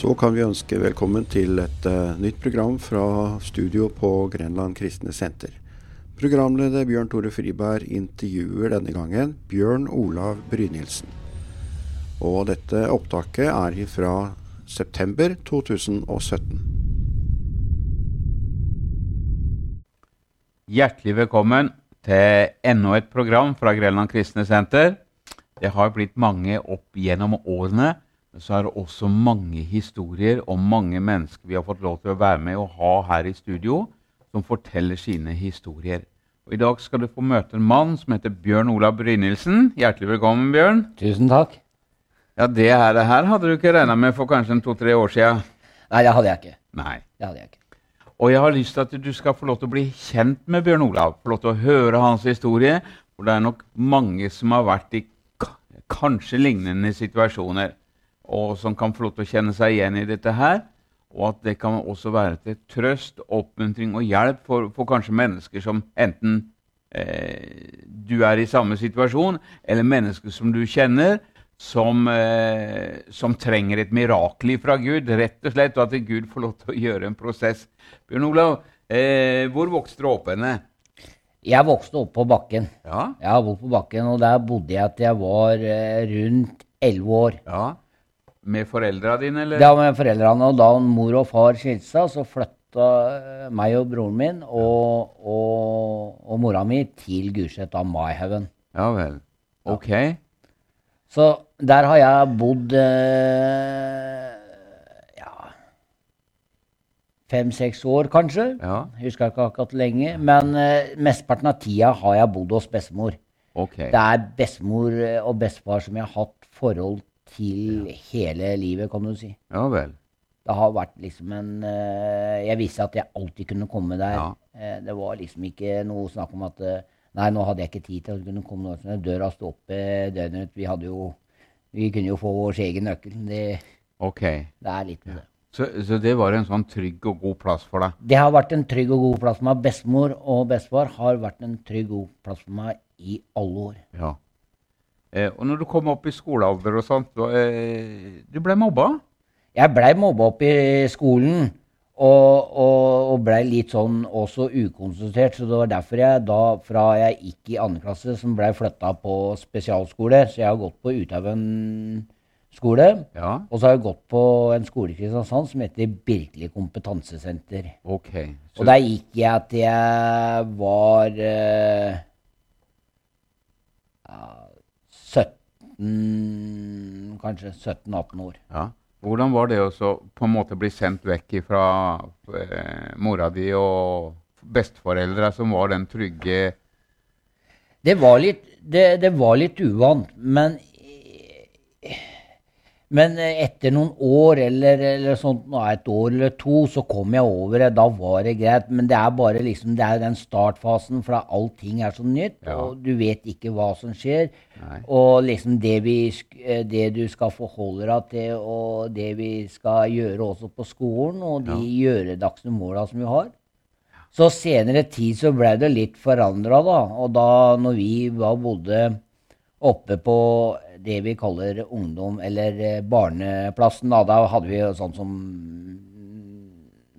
Så kan vi ønske velkommen til et uh, nytt program fra studio på Grenland kristne senter. Programleder Bjørn Tore Friberg intervjuer denne gangen Bjørn Olav Brynildsen. Og dette opptaket er fra september 2017. Hjertelig velkommen til enda et program fra Grenland kristne senter. Det har blitt mange opp gjennom årene så er det også mange historier om mange mennesker vi har fått lov til å være med og ha her i studio, som forteller sine historier. Og I dag skal du få møte en mann som heter Bjørn Olav Brynildsen. Hjertelig velkommen, Bjørn. Tusen takk. Ja, Det her, hadde du ikke regna med for kanskje to-tre år siden? Nei, det hadde jeg ikke. Nei. Det hadde jeg ikke. Og jeg har lyst til at du skal få lov til å bli kjent med Bjørn Olav. Få lov til å høre hans historie. For det er nok mange som har vært i kanskje lignende situasjoner og som kan få lov til å kjenne seg igjen i dette her. Og at det kan også være til trøst, oppmuntring og hjelp for, for kanskje mennesker som enten eh, du er i samme situasjon, eller mennesker som du kjenner, som, eh, som, trenger et mirakel fra Gud, rett og slett, og at Gud får lov til å gjøre en prosess. Bjørn Olav, eh, hvor vokste du opp henne? Jeg vokste opp på bakken. Ja? Jeg har bodd på bakken, og der bodde jeg til jeg var eh, rundt elleve år. Ja. Med foreldra dine, eller? Ja, med foreldrene. Og da mor og far skilte seg, så flytta eh, meg og broren min og, og, og mora mi til Gulset av Maihaugen. Ja vel. Ok. Så der har jeg bodd eh, ja fem-seks år, kanskje. Ja. Husker ikke akkurat lenge. Men eh, mesteparten av tida har jeg bodd hos bestemor. Ok. Det er bestemor og bestefar som jeg har hatt forhold til hele livet, kan du si. Ja vel. Det har vært liksom en eh, Jeg visste at jeg alltid kunne komme der. Ja. Eh, det var liksom ikke noe snakk om at eh, Nei, nå hadde jeg ikke tid til å kunne komme nå. Døra sto oppe døgnet. Vi hadde jo Vi kunne jo få vår egen nøkkel. Det, okay. det er litt med det. Så, så det var en sånn trygg og god plass for deg? Det har vært en trygg og god plass for meg. Bestemor og bestefar har vært en trygg og god plass for meg i alle år. Ja. Eh, og når du kom opp i skolealder og sånt, da, eh, du ble mobba? Jeg blei mobba opp i skolen. Og, og, og blei litt sånn også ukonsentrert. Så det var derfor jeg da, fra jeg gikk i andre klasse, som blei flytta på spesialskole Så jeg har gått på Uthaugen skole. Ja. Og så har jeg gått på en skole i Kristiansand som heter Birkeli kompetansesenter. Okay. Så, Og der gikk jeg til jeg var eh, ja, 17 Kanskje 17-18 år. ja. Hvordan var det å på en måte bli sendt vekk fra eh, mora di og besteforeldra, som var den trygge Det var litt, det, det var litt uvant, men men etter noen år, eller, eller sånt, et år eller to, så kom jeg over det. Da var det greit. Men det er bare liksom, det er den startfasen, for allting er så nytt. Ja. Og du vet ikke hva som skjer. Nei. Og liksom det, vi, eh, det du skal forholde deg til, og det vi skal gjøre også på skolen, og de gjøredagsne måla som vi har. Så senere tid så ble det litt forandra, da. Og da når vi var, bodde oppe på det vi kaller ungdom, eller eh, barneplassen, da, da hadde vi sånn som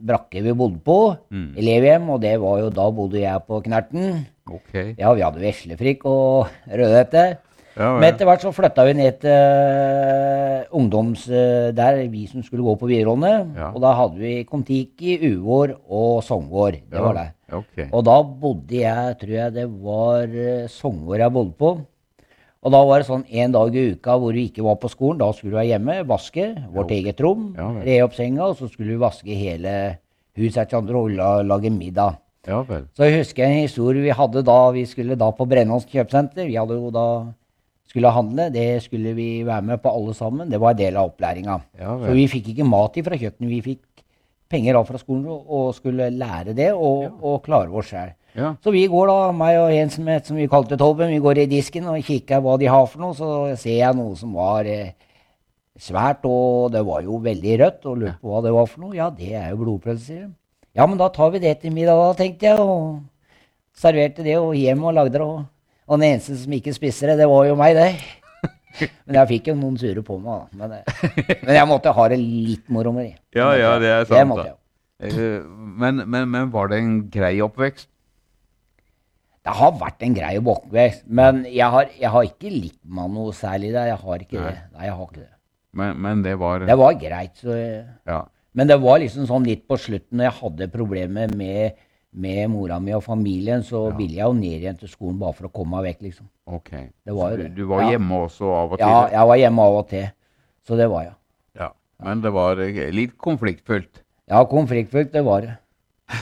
brakke vi bodde på, elevhjem, og det var jo da bodde jeg på Knerten. Okay. Ja, vi hadde veslefrikk og rødhette. Ja, Men etter hvert så flytta vi ned til uh, ungdoms... Uh, der vi som skulle gå på videregående. Ja. Og da hadde vi Kon-Tiki, Uvår og Sogngård. Det Ja, var det. Okay. Og da bodde jeg, tror jeg det var uh, Sogngård jeg bodde på. Og da var det sånn en dag i uka hvor vi ikke var på skolen. Da skulle vi være hjemme, vaske vårt eget rom, Ja re opp senga, og så skulle vi vaske hele huset til andre og la, lage middag. Ja. Så jeg husker en historie vi hadde da vi skulle da på Brennås kjøpesenter. Vi hadde jo da skulle handle. Det skulle vi være med på alle sammen. Det var en del av opplæringa. Ja Så vi fikk ikke mat fra kjøkkenet. Vi fikk penger av fra skolen og, og skulle lære det og, og klare oss sjøl. Ja. Så vi går da, meg og en som, som vi kalte Tobben, vi går i disken og kikker hva de har for noe. Så ser jeg noe som var eh, svært, og det var jo veldig rødt. Og lurte på hva det var for noe. Ja, det er jo blodpølse, sier de. Ja, men da tar vi det til middag, da, tenkte jeg. Og serverte det og hjem og lagde det. Og, og den eneste som ikke spiste det, det var jo meg, det. Men jeg fikk jo noen sure på meg, da. Men, eh, men jeg måtte ha det litt moro med det. Ja, ja, det er sant. Det. Eh, Men, men, men var det en grei oppvekst? Det har vært en grei bokvekst, men jeg har, jeg har ikke likt meg noe særlig der. Jeg har ikke Nei. det. Nei, jeg har ikke det. Men, men det var Det var greit, så Ja. Men det var liksom sånn litt på slutten, når jeg hadde problemer med, med mora mi og familien, så Ja. ville jeg jo ned igjen til skolen bare for å komme meg vekk, liksom. Ok. Det var Så jo du, det. du var Ja. hjemme også av og til? Ja, jeg var hjemme av og til. Så det var jeg. Ja. Men det var eh, litt konfliktfullt? Ja, konfliktfullt, det var det.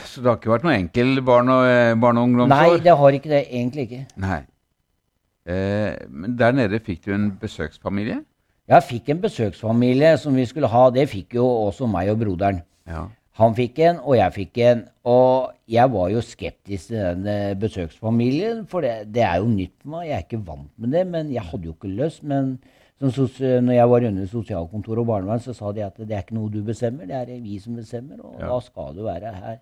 Så det har ikke vært noe enkel barne- og, barn og ungdomsår? Nei, det har ikke det. Egentlig ikke. Nei. Eh, men der nede fikk du en besøksfamilie? Jeg fikk en besøksfamilie som vi skulle ha. Det fikk jo også meg og broderen. Ja. Han fikk en, og jeg fikk en. Og jeg var jo skeptisk til den eh, besøksfamilien, for det, det er jo nytt for meg. Jeg er ikke vant med det, men jeg hadde jo ikke lyst. Men som sos når jeg var under sosialkontor og barnevern, så sa de at det er ikke noe du bestemmer, det er vi som bestemmer, og Ja. da skal du være her.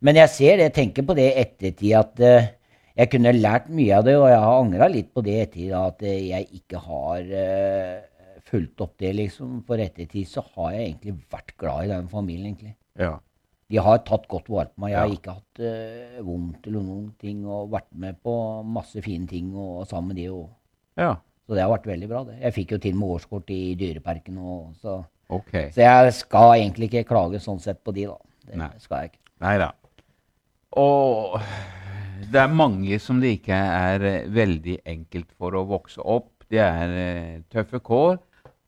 Men jeg ser det, tenker på det i ettertid, at uh, jeg kunne lært mye av det, og jeg har angra litt på det i ettertid, at eh, jeg ikke har uh, fulgt opp det, liksom. For ettertid så har jeg egentlig vært glad i den familien, egentlig. ja. De har tatt godt vare på meg. Jeg har Ja. ikke hatt uh, vondt eller noen ting, og vært med på masse fine ting og sammen med de. Og, Ja. så det har vært veldig bra. det. Jeg fikk jo til og med årskort i Dyreparken. Og, så, okay. så jeg skal egentlig ikke klage sånn sett på de, da. Det Nei. skal jeg ikke. Nei da. Og det er mange som det ikke er eh, veldig enkelt for å vokse opp. Det er eh, tøffe kår.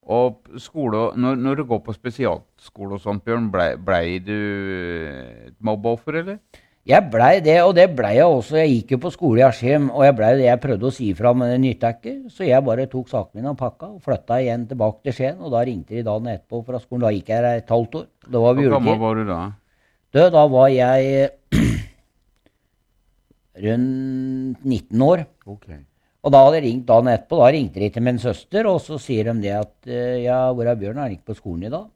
Og skole, når, når du går på spesialskole og sånt, Bjørn, blei ble du eh, et mobbeoffer, eller? Jeg blei det, og det blei jeg også. Jeg gikk jo på skole i Askim, og jeg blei det jeg prøvde å si ifra, men det nytta ikke. Så jeg bare tok sakene mine og pakka og flytta igjen tilbake til Skien. Og da ringte de dagen etterpå fra skolen. Da gikk jeg her et halvt år. Da var vi Hvor gammel var du da? Du, da var jeg rundt 19 år. Okay. Og da hadde jeg ringt dagen etterpå. Da ringte de til min søster, og så sier de det at eh, ja, hvor er Bjørn? Er han ikke på skolen i dag?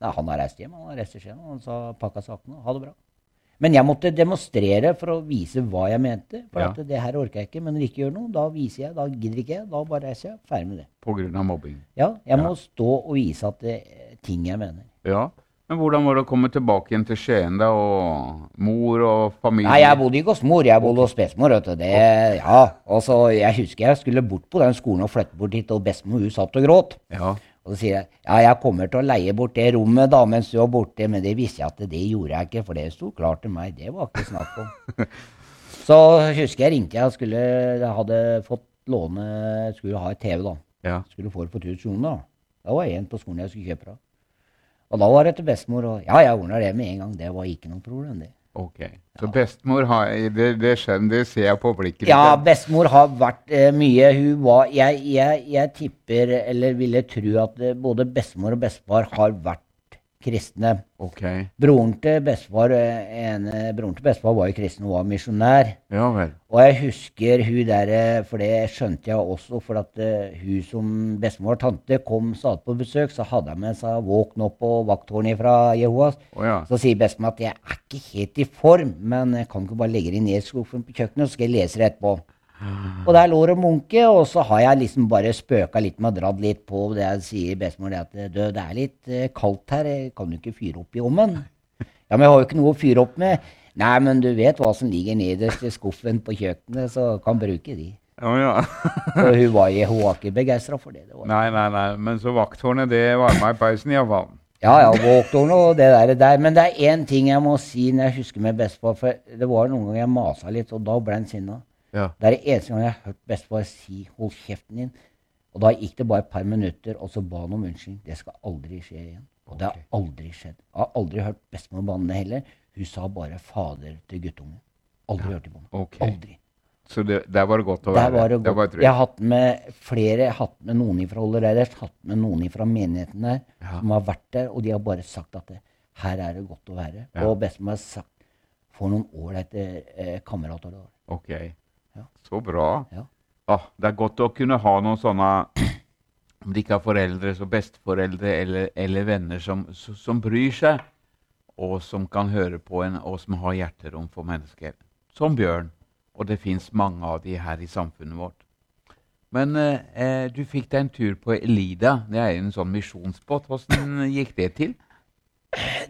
Nei, han har reist hjem. Han har reist til Skien. Han sa pakka sakene. Ha det bra. Men jeg måtte demonstrere for å vise hva jeg mente. For Ja. at det her orker jeg ikke. Men når de ikke gjør noe, da viser jeg. Da gidder ikke jeg. Da bare reiser jeg. Ferdig med det. På grunn av mobbing? Ja, jeg Ja. må stå og vise at det er ting jeg mener. Ja. Men hvordan var det å komme tilbake igjen til Skien, da? Og mor og familie? Nei, jeg bodde ikke hos mor, jeg bodde hos bestemor. vet du. Det, ja, og så Jeg husker jeg skulle bort på den skolen og flytte bort dit, og bestemor hun satt og gråt. Ja. Og så sier jeg ja, jeg kommer til å leie bort det rommet da mens du var borte, men det visste jeg at det gjorde jeg ikke, for det sto klart til meg. Det var ikke snakk om. Så husker jeg ringte jeg og skulle Jeg hadde fått låne Skulle ha et TV, da. ja. Skulle få det for 1000 kroner. da. Da var en på skolen jeg skulle kjøpe fra. Og da var det til bestemor, og ja, jeg ordna det med en gang. Det var ikke noe problem, det. Ok. Så bestemor har Det, det skjønner det ser jeg på blikket Ja, bestemor har vært eh, mye. Hun var jeg, jeg, jeg tipper, eller ville tro, at eh, både bestemor og bestefar har vært kristne. Okay. Broren til bestefar, eh, broren til bestefar var jo kristen og var misjonær. Ja vel. Og jeg husker hun der, eh, for det skjønte jeg også, for at eh, hun som bestemor og tante kom stadig på besøk, så hadde jeg med seg våkn opp på vakttårnet fra Jehovas. Oh, ja. Så sier bestemor at jeg er ikke helt i form, men jeg kan ikke bare legge det ned i skuffen på kjøkkenet, så skal jeg lese det etterpå. Og der lå det munke, og så har jeg liksom bare spøka litt med å dratt litt på det jeg sier bestemor, det at det er litt eh, kaldt her, kan du ikke fyre opp i ovnen? Ja, men jeg har jo ikke noe å fyre opp med. Nei, men du vet hva som ligger nederst i skuffen på kjøkkenet, så kan bruke de. Ja, ja. Og hun var, hun var ikke begeistra for det. det var. Nei, nei, nei. Men så vakthornet, det varma i peisen iallfall. Ja, ja, våktårn og det der, der. Men det er én ting jeg må si når jeg husker med bestefar, for det var noen ganger jeg masa litt, og da ble han sinna. Ja. Det er det eneste gang jeg har hørt bestefar si 'hold kjeften din'. Og da gikk det bare et par minutter, og så ba han om unnskyldning. Det skal aldri skje igjen. Og det har aldri skjedd. Jeg har aldri hørt bestemor banne heller. Hun sa bare 'fader' til guttungen. Aldri hørt det på meg. Ok. Aldri. Så det, der var det godt å være. var det var. Jeg har hatt med flere, hatt med noen fra Ollereiders, hatt med noen fra menigheten der, Ja. som har vært der, og de har bare sagt at det, her er det godt å være. Ja. Og bestemor har sagt for noen ålreite eh, kamerater. Ok. Så bra. Ja. Ah, det er godt å kunne ha noen sånne Om de ikke har foreldre, så besteforeldre eller, eller venner som, som, som bryr seg, og som kan høre på en, og som har hjerterom for mennesker. Som Bjørn. Og det fins mange av de her i samfunnet vårt. Men eh, eh, du fikk deg en tur på Elida. Det er en sånn misjonsbåt. Hvordan gikk det til?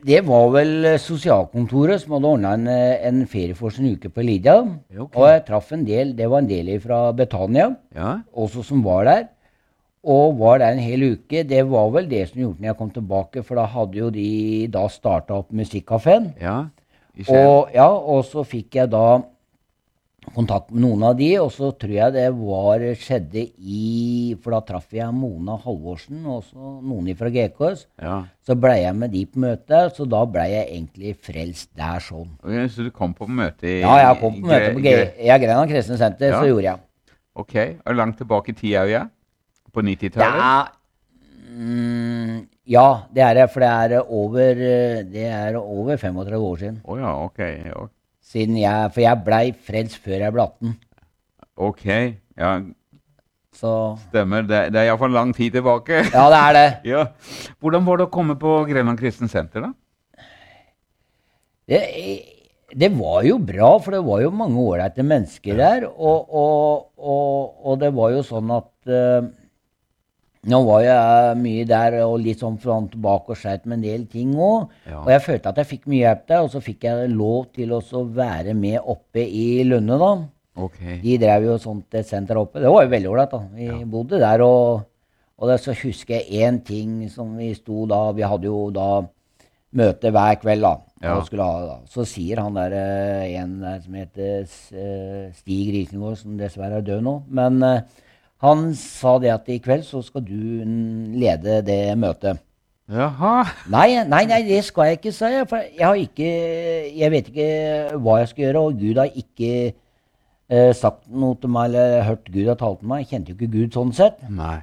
Det var vel eh, sosialkontoret som hadde ordna en, eh, en ferie for sin uke på Lydia. Okay. Og jeg traff en del, det var en del fra Betania Ja, også som var der. Og var der en hel uke. Det var vel det som gjorde når jeg kom tilbake, for da hadde jo de da starta opp Musikkafeen. ja. Og, ja, og så fikk jeg da kontakt med noen av de, og så tror jeg det var skjedde i For da traff jeg Mona Halvorsen og også noen fra GKS. Ja. Så blei jeg med de på møte, så da blei jeg egentlig frelst der sånn. Okay, Så du kom på møte i Ja, jeg kom på møte på G ja, Grenland Kristne Senter, Ja. så gjorde jeg. Ok, og Langt tilbake i tida, ja? På 90-tallet? Ja, mm, ja, det er det, for det er over, eh, det er over 35 år siden. Å ja, ok. ok. Siden jeg, for jeg blei frelst før jeg ble 18. Ok, ja, Så stemmer. Det, det er iallfall lang tid tilbake. ja, det er det. Ja. Hvordan var det å komme på Grenland Kristen Senter, da? det. Det var jo bra, for det var jo mange ålreite mennesker der. Og, og, og, og det var jo sånn at eh, Nå var jeg mye der og litt sånn fram og tilbake og sleit med en del ting òg. Ja. Og jeg følte at jeg fikk mye hjelp der, og så fikk jeg lov til å være med oppe i Lunde, da. Okay. De drev jo sånt et senter oppe. Det var jo veldig ålreit, da. Vi bodde der, og, og det, så husker jeg én ting som vi sto da Vi hadde jo da møte hver kveld, da. Ja. Ha. Så sier han der eh, en der som heter eh, Stig Risengård, som dessverre er død nå, men eh, han sa det at i kveld så skal du lede det møtet. Jaha. Nei, nei, nei, det skal jeg ikke, sa jeg. For jeg har ikke Jeg vet ikke hva jeg skal gjøre, og Gud har ikke eh, sagt noe til meg eller hørt Gud har talt til meg. Jeg kjente jo ikke Gud sånn sett. Nei.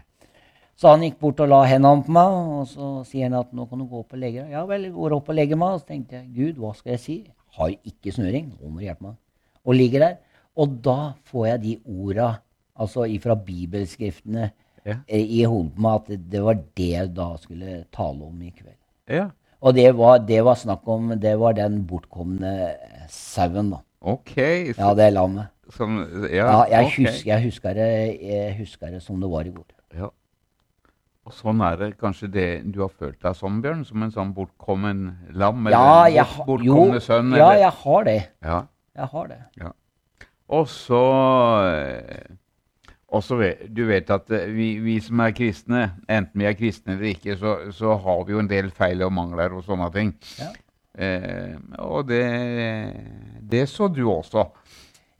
Så han gikk bort og la hendene på meg, og så sier han at nå kan du gå opp og legge deg. Ja vel, jeg går opp og legger meg. Og så tenkte jeg Gud, hva skal jeg si? Har ikke snøring. Nå må du hjelpe meg. Og ligger der. Og da får jeg de orda, altså ifra bibelskriftene, Ja. eh, i hodet på meg at det var det jeg da skulle tale om i kveld. Ja. Og det var, det var snakk om Det var den bortkomne sauen, da. Ok. Så, Ja, det lammet. som, ja, Ja, jeg, okay. husker, jeg, husker det, jeg husker det som det var i går. Ja. Og sånn er det kanskje det du har følt deg som, Bjørn? Som en sånn bortkommen lam? Ja, eller ha- bort, jo, bortkomne sønn? ja, eller? jeg har det. Ja. Jeg har det. Og så eh, også vet, Du vet at eh, vi, vi som er kristne, enten vi er kristne eller ikke, så, så har vi jo en del feil og mangler og sånne ting. Ja. Eh, og det, det så du også.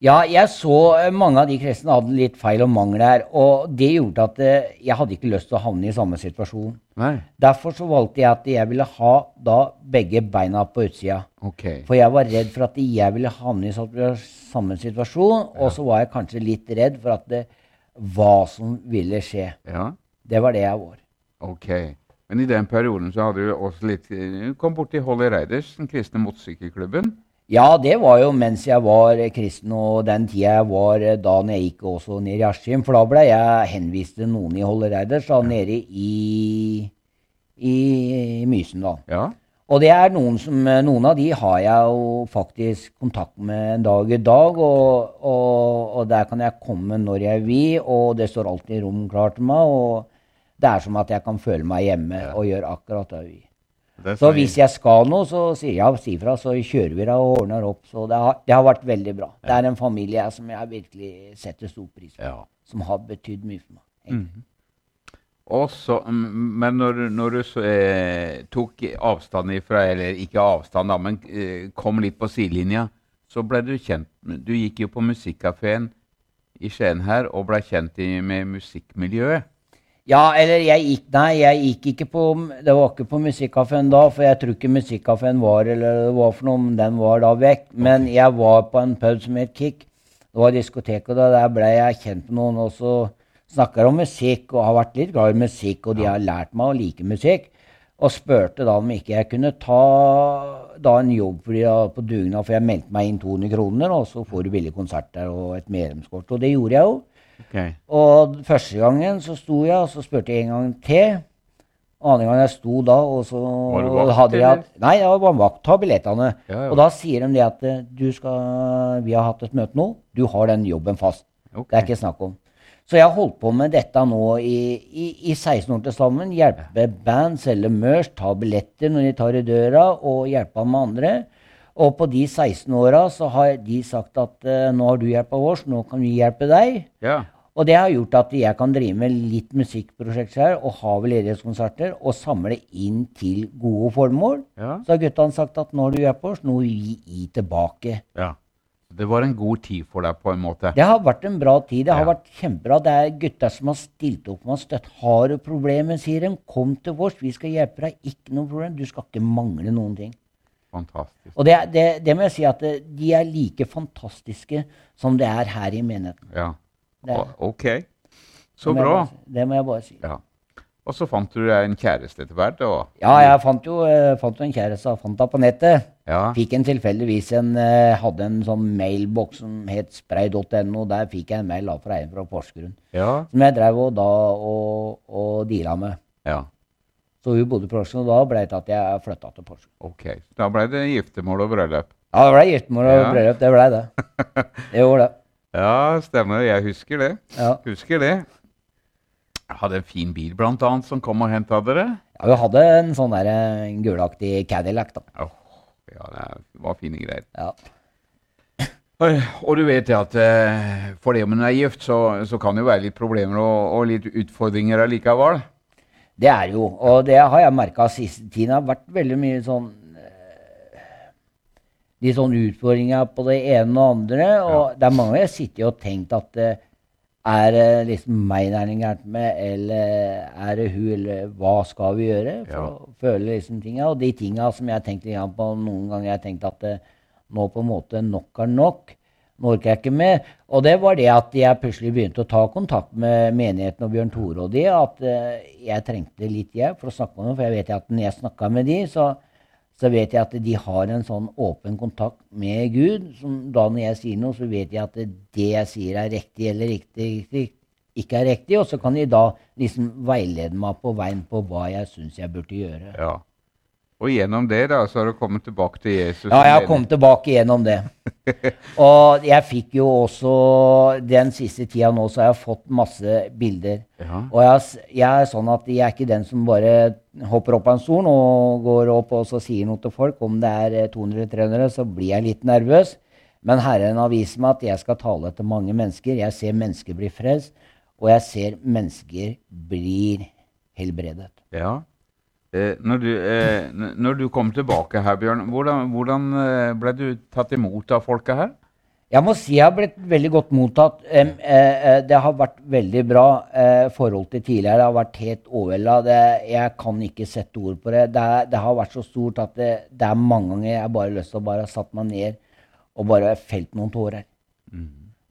Ja, jeg så eh, mange av de kristne hadde litt feil og mangler, og det gjorde at eh, jeg hadde ikke lyst til å havne i samme situasjon. Nei? Derfor så valgte jeg at jeg ville ha da begge beina på utsida. Ok. For jeg var redd for at jeg ville havne i samme- samme situasjon, og så var jeg kanskje litt redd for at det, hva som ville skje. Ja, Det var det jeg var. ok. Men i den perioden så hadde du også litt Du kom borti Holly Reiders, den kristne motorsykkelklubben. Ja, det var jo mens jeg var eh, kristen, og den tida jeg var eh, da når jeg gikk også ned i Askim. For da ble jeg henvist til noen i Hollereiders, da nede i, i Mysen, da. Ja. Og det er noen som Noen av de har jeg jo faktisk kontakt med en dag i dag, og, og, og der kan jeg komme når jeg vil, og det står alltid rom klart til meg, og det er som at jeg kan føle meg hjemme og gjøre akkurat det jeg vil. Så hvis jeg skal noe, så sier jeg si fra, så kjører vi det og ordner opp. Så det har, det har vært veldig bra. Det er en familie jeg, som jeg virkelig setter stor pris på. Ja. Som har betydd mye for meg. Mm Og så, mm, men når, når du så, eh, tok avstand ifra, eller ikke avstand, da, men eh, kom litt på sidelinja, så ble du kjent Du gikk jo på Musikkafeen i Skien her og ble kjent i, med musikkmiljøet. Ja, eller jeg gikk Nei, jeg gikk ikke på Det var ikke på Musikkafeen da, for jeg tror ikke Musikkafeen var eller det var for noe, den var da vekk. Men jeg var på en pub som het Kick. Det var diskotek, og da der ble jeg kjent med noen. Og så snakker om musikk, og har vært litt glad i musikk, og de har lært meg å like musikk. Og spurte da om ikke jeg kunne ta da en jobb på dugnad, for jeg meldte meg inn 200 kroner, og så får du billig konsert der og et medlemskort. Og det gjorde jeg jo. Okay. Og første gangen så sto jeg, og så spurte jeg en gang til. Annen gang jeg sto da, og så Var det vakt, hadde jeg eller? Nei, jeg var bare vakt. Ta billettene. Ja, ja. Og da sier de det at eh, du skal Vi har hatt et møte nå. Du har den jobben fast. Okay. Det er ikke snakk om. Så jeg har holdt på med dette nå i, i, i 16 år til sammen. Hjelpe band, selge merch, ta billetter når de tar i døra, og hjelpe med andre. Og på de 16 åra så har de sagt at uh, nå har du hjelpa oss, nå kan vi hjelpe deg. Ja. Og det har gjort at jeg kan drive med litt musikkprosjekter her, og ha veldedighetskonserter og samle inn til gode formål. Ja. Så har guttene sagt at nå har du hjelpa oss, nå vil vi gi tilbake. ja. Det var en god tid for deg, på en måte. Det har vært en bra tid. Det har Ja. vært kjempebra. Det er gutter som har stilt opp med oss. støtt. Har du problemer, sier de, kom til oss. Vi skal hjelpe deg. Ikke noe problem. Du skal ikke mangle noen ting. Fantastisk. Og det, det, det må jeg si at eh, de er like fantastiske som det er her i menigheten. Ja. Det, O- Ok. Så bra. Det må jeg bare si. Ja. Og så fant du deg en kjæreste etter hvert? Og, Ja, jeg fant jo, eh, fant jo en kjæreste. Fant henne på nettet. ja. Fikk en tilfeldigvis en eh, Hadde en sånn mailboks som het spray.no. Der fikk jeg en mail da fra en fra Porsgrunn. Ja. Som jeg drev og da og, og deala med. ja. Så hun bodde i Porsgrunn, og da ble det til at jeg flytta til Porsgrunn. Ok. Da ble det giftermål og bryllup. Ja, det ble giftermål og Ja. bryllup. Det ble det. Det gjorde det. Ja, stemmer. Jeg husker det. Ja. Husker det. Hadde en fin bil, blant annet, som kom og henta dere. ja, Vi hadde en sånn der en gulaktig Cadillac, da. Åh, ja, det var fine greier. Ja. Og du vet at eh, for det om en er gift, så, så kan det jo være litt problemer og, og litt utfordringer allikevel. Det er jo, og det har jeg merka siste tiden. Det har vært veldig mye sånn De Litt sånn utfordringer på det ene og andre. Og det er mange jeg sitter og tenkt at eh, er det liksom meg det er noe gærent med, eller er det hun, eller hva skal vi gjøre for Ja. å føle liksom tinga? Og de tinga som jeg har tenkt litt på noen ganger, jeg har tenkt at det, nå på en måte nok er nok. Nå orker jeg ikke mer. Og det var det at jeg plutselig begynte å ta kontakt med menigheten og Bjørn Tore og de, at eh, jeg trengte litt hjelp for å snakke med dem. For jeg vet at når jeg snakka med de, så, så vet jeg at de har en sånn åpen kontakt med Gud. Som da når jeg sier noe, så vet jeg at det jeg sier er riktig eller riktig, ikke er riktig. Og så kan de da liksom veilede meg på veien på hva jeg syns jeg burde gjøre. Ja. Og gjennom det da, så har du kommet tilbake til Jesus. Ja, jeg har kommet tilbake gjennom det. Og jeg fikk jo også Den siste tida nå så har jeg fått masse bilder. Ja. Og jeg, jeg er sånn at jeg er ikke den som bare hopper opp av en stol og går opp og så sier noe til folk. Om det er eh, 200-300, så blir jeg litt nervøs. Men Herren har vist meg at jeg skal tale til mange mennesker. Jeg ser mennesker bli frelst, og jeg ser mennesker blir helbredet. Ja. Eh, når, du, eh, når du kom tilbake her, Bjørn, hvordan, hvordan eh, ble du tatt imot av folka her? Jeg må si jeg har blitt veldig godt mottatt. Eh, eh, det har vært veldig bra eh, forhold til tidligere. Det har vært helt overvelda. Jeg kan ikke sette ord på det. Det, er, det har vært så stort at det, det er mange ganger jeg bare har lyst til å bare satt meg ned og bare felt noen tårer.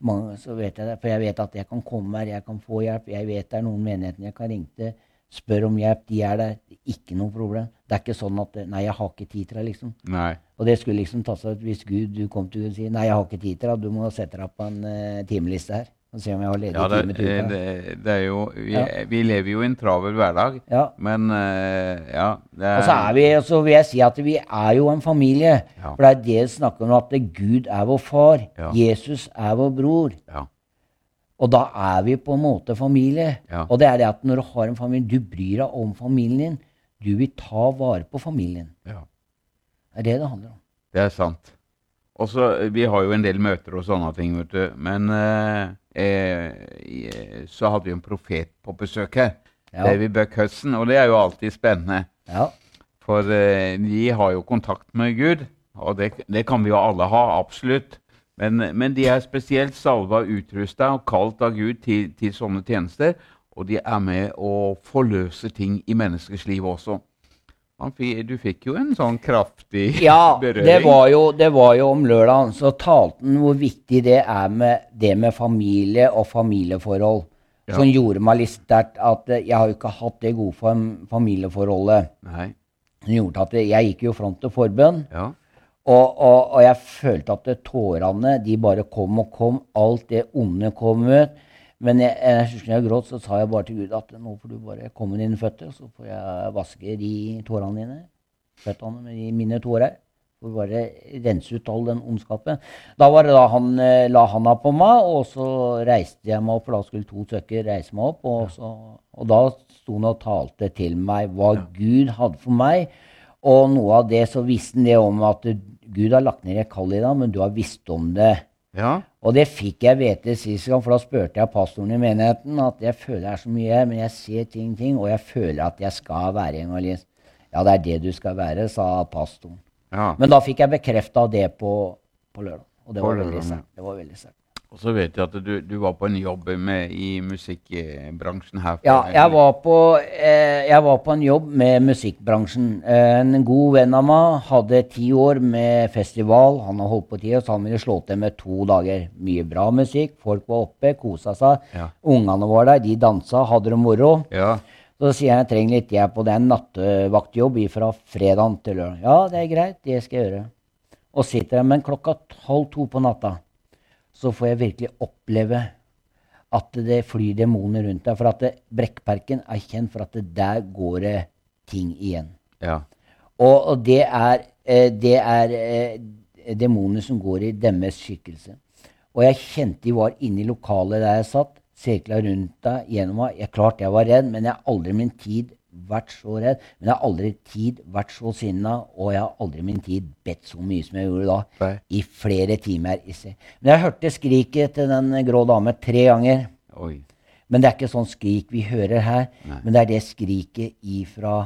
Mange ganger så vet jeg det, For jeg vet at jeg kan komme her, jeg kan få hjelp. Jeg vet det er noen menigheter jeg kan ringe til, spør om hjelp. De er der. Ikke noe problem. Det er ikke sånn at Nei, jeg har ikke tid til deg', liksom. Nei. Og det skulle liksom ta seg ut hvis Gud, du kom til Gud og sier nei, jeg har ikke tid til deg', du må sette deg på en uh, timeliste her og se om jeg har ledig Ja, det, time til uka. det, det er jo vi, Ja. vi lever jo i en travel hverdag, Ja. men uh, ja det er, Og så er vi, så vil jeg si at vi er jo en familie. Ja. For det er det vi snakker om, at Gud er vår far. Jesus er vår bror. ja. Og da er vi på en måte familie. Ja. Og det er det at når du har en familie, du bryr deg om familien din. Du vil ta vare på familien. ja. Det er det det handler om. Det er sant. Og så, eh, Vi har jo en del møter og sånne ting, vet du. Men eh, eh, så hadde vi en profet på besøk her. Ja. David Buck Hudson. Og det er jo alltid spennende. Ja. For eh, vi har jo kontakt med Gud, og det, det kan vi jo alle ha, absolutt. Men, men de er spesielt salva, utrusta og kalt av Gud til, til sånne tjenester. Og de er med å forløse ting i menneskers liv også. Du fikk jo en sånn kraftig Ja, berøring. det det var jo om lørdagen. Så talte han hvor viktig det er med det med familie og familieforhold. Ja. Som gjorde meg litt sterkt at eh, jeg har jo ikke hatt det gode fam familieforholdet. Nei. Som gjorde at jeg gikk jo front til forbønn. Ja. Og, og, og jeg følte at tårene de bare kom og kom. Alt det onde kom ut. Men jeg, jeg husker jeg gråt, så sa jeg bare til Gud at nå får du bare komme med dine føtter, så får jeg vaske de tårene dine. Føttene med de mine tårer. For bare rense ut all den ondskapen. Da var det da han eh, la handa på meg, og så reiste jeg meg opp, for da skulle to stykker reise meg opp. Og, så, og da sto han og talte til meg hva Gud hadde for meg. Og noe av det så visste han det om at Gud har lagt ned et kall i deg, men du har visst om det. Ja. Og det fikk jeg vite sist gang, for da spurte jeg pastoren i menigheten at jeg føler det er så mye, men jeg ser ting, ting, og jeg føler at jeg skal være evangelist. Ja, det er det du skal være, sa pastoren. ja. Men da fikk jeg bekrefta det på, på lørdag. Og det var veldig sterkt. Og så vet jeg at du, du var på en jobb med, i musikkbransjen her. Ja, jeg var, på, eh, jeg var på en jobb med musikkbransjen. Eh, en god venn av meg hadde ti år med festival. Han har holdt på ti år, så han ville slå til med to dager. Mye bra musikk. Folk var oppe, kosa seg. Ja. Ungene var der, de dansa, hadde det moro. Ja. Så sier han jeg trenger litt hjelp, og det er en nattevaktjobb fra fredag til lørdag. Ja, det er greit, det skal jeg gjøre. Og sitter der, men klokka halv to på natta så får jeg virkelig oppleve at det flyr demoner rundt deg. For at det, Brekkparken er kjent for at det der går det ting igjen. ja. Og, og det er, eh, det er eh, demoner som går i deres skikkelse. Og jeg kjente de var inne i lokalet der jeg satt, sirkla rundt deg gjennom meg. Jeg klart jeg var redd, men jeg har aldri min tid vært så redd. Men jeg har aldri tid vært så sinna, og jeg har aldri min tid bedt så mye som jeg gjorde da. Nei. I flere timer. Men jeg hørte skriket til den grå dame tre ganger. Oi. Men det er ikke sånn skrik vi hører her, Nei. men det er det skriket ifra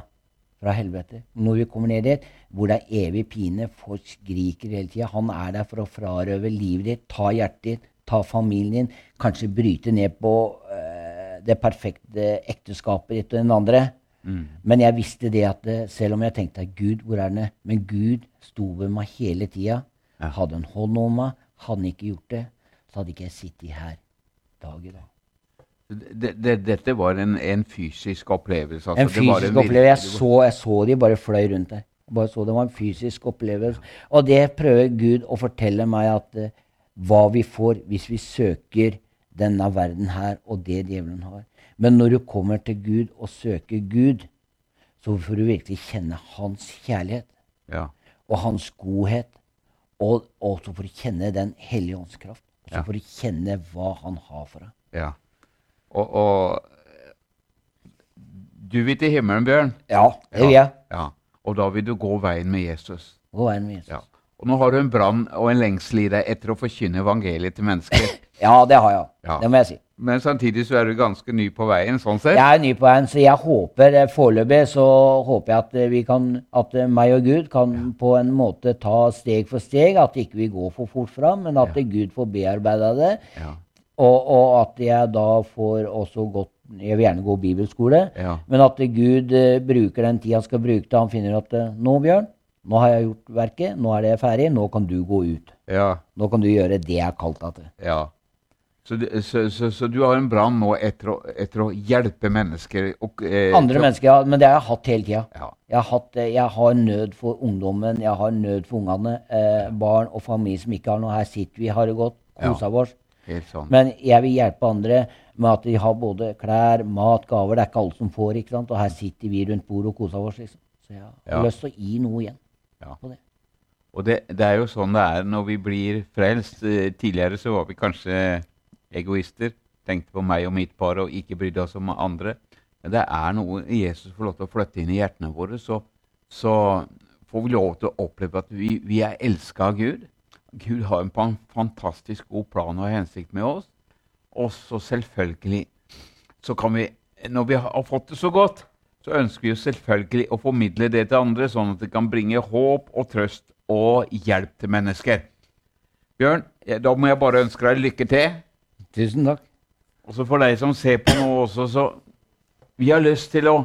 fra helvete. Når vi kommer ned dit, hvor det er evig pine, folk skriker hele tida. Han er der for å frarøve livet ditt, ta hjertet ditt, ta familien din, kanskje bryte ned på eh, det perfekte ekteskapet ditt og den andre. Men jeg visste det at eh, selv om jeg tenkte at Gud, hvor er den? Men Gud sto ved meg hele tida. Ja. Hadde en hånd om meg. Hadde han ikke gjort det, så hadde ikke jeg sittet her dag i dag. Det, det, dette var en, en fysisk opplevelse? altså. En Det var fysisk virkelig- opplevelse. Jeg så, jeg så de bare fløy rundt der. Bare så Det var en fysisk opplevelse. Og det prøver Gud å fortelle meg at uh, hva vi får hvis vi søker denne verden her og det djevelen har. Men når du kommer til Gud og søker Gud, så får du virkelig kjenne hans kjærlighet Ja. og hans godhet. Og, og så får du kjenne Den hellige ånds kraft. Og så Ja. får du kjenne hva han har for deg. ja. Og, og Du vil til himmelen, Bjørn? Ja, det vil jeg. Ja. Og da vil du gå veien med Jesus. Gå veien med Jesus. Ja. Og nå har du en brann og en lengsel i deg etter å forkynne evangeliet til mennesker. Ja, det har jeg. Ja. Det må jeg si. Men samtidig så er du ganske ny på veien, sånn sett. Jeg er ny på veien, så jeg håper eh, foreløpig så håper jeg at eh, vi kan, at eh, meg og Gud kan på en måte ta steg for steg. At ikke vi går for fort fram, men at Ja. Gud får bearbeida det. Ja. Og, og at jeg da får også gått Jeg vil gjerne gå bibelskole. Ja. Men at Gud bruker den tida han skal bruke til han finner at nå, Bjørn, nå har jeg gjort verket, nå er det ferdig, nå kan du gå ut. Ja. Nå kan du gjøre det jeg har kalt deg til. ja. Så, så, så, så du har en brann nå etter å, etter å hjelpe mennesker? Og, eh, Andre mennesker, ja, men det har jeg hatt hele tida. Ja. Jeg har, eh, jeg har nød for ungdommen, jeg har nød for ungene. Eh, barn og familie som ikke har noe. Her sitter vi, har det godt, kosa Ja. oss. Helt sånn. Men jeg vil hjelpe andre med at de har både klær, mat, gaver. Det er ikke alle som får, ikke sant? og her sitter vi rundt bordet og koser oss. Liksom. Så jeg har Ja. lyst til å gi noe igjen Ja. på det. Og det, det er jo sånn det er når vi blir frelst. Eh, Tidligere så var vi kanskje egoister. Tenkte på meg og mitt par og ikke brydde oss om andre. Men det er noe Jesus får lov til å flytte inn i hjertene våre, så, så får vi lov til å oppleve at vi, vi er elska av Gud. Gud har en fantastisk god plan og hensikt med oss. Og så selvfølgelig så kan vi, når vi har fått det så godt, så ønsker vi jo selvfølgelig å formidle det til andre, sånn at det kan bringe håp og trøst og hjelp til mennesker. Bjørn, da må jeg bare ønske deg lykke til. Tusen takk. Og så for deg som ser på nå også, så Vi har lyst til å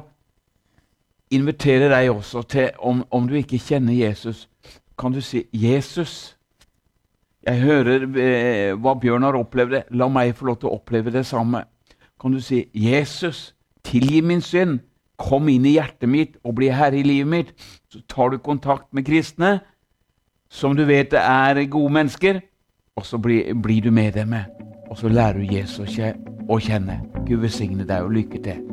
invitere deg også til, om, om du ikke kjenner Jesus, kan du si 'Jesus'. Jeg hører eh, hva Bjørn har opplevd. La meg få lov til å oppleve det samme. Kan du si 'Jesus, tilgi min synd'. Kom inn i hjertet mitt og bli herre i livet mitt. Så tar du kontakt med kristne, som du vet er gode mennesker, og så blir, blir du medlem. Og så lærer du Jesus å kjenne. Gud velsigne deg og lykke til.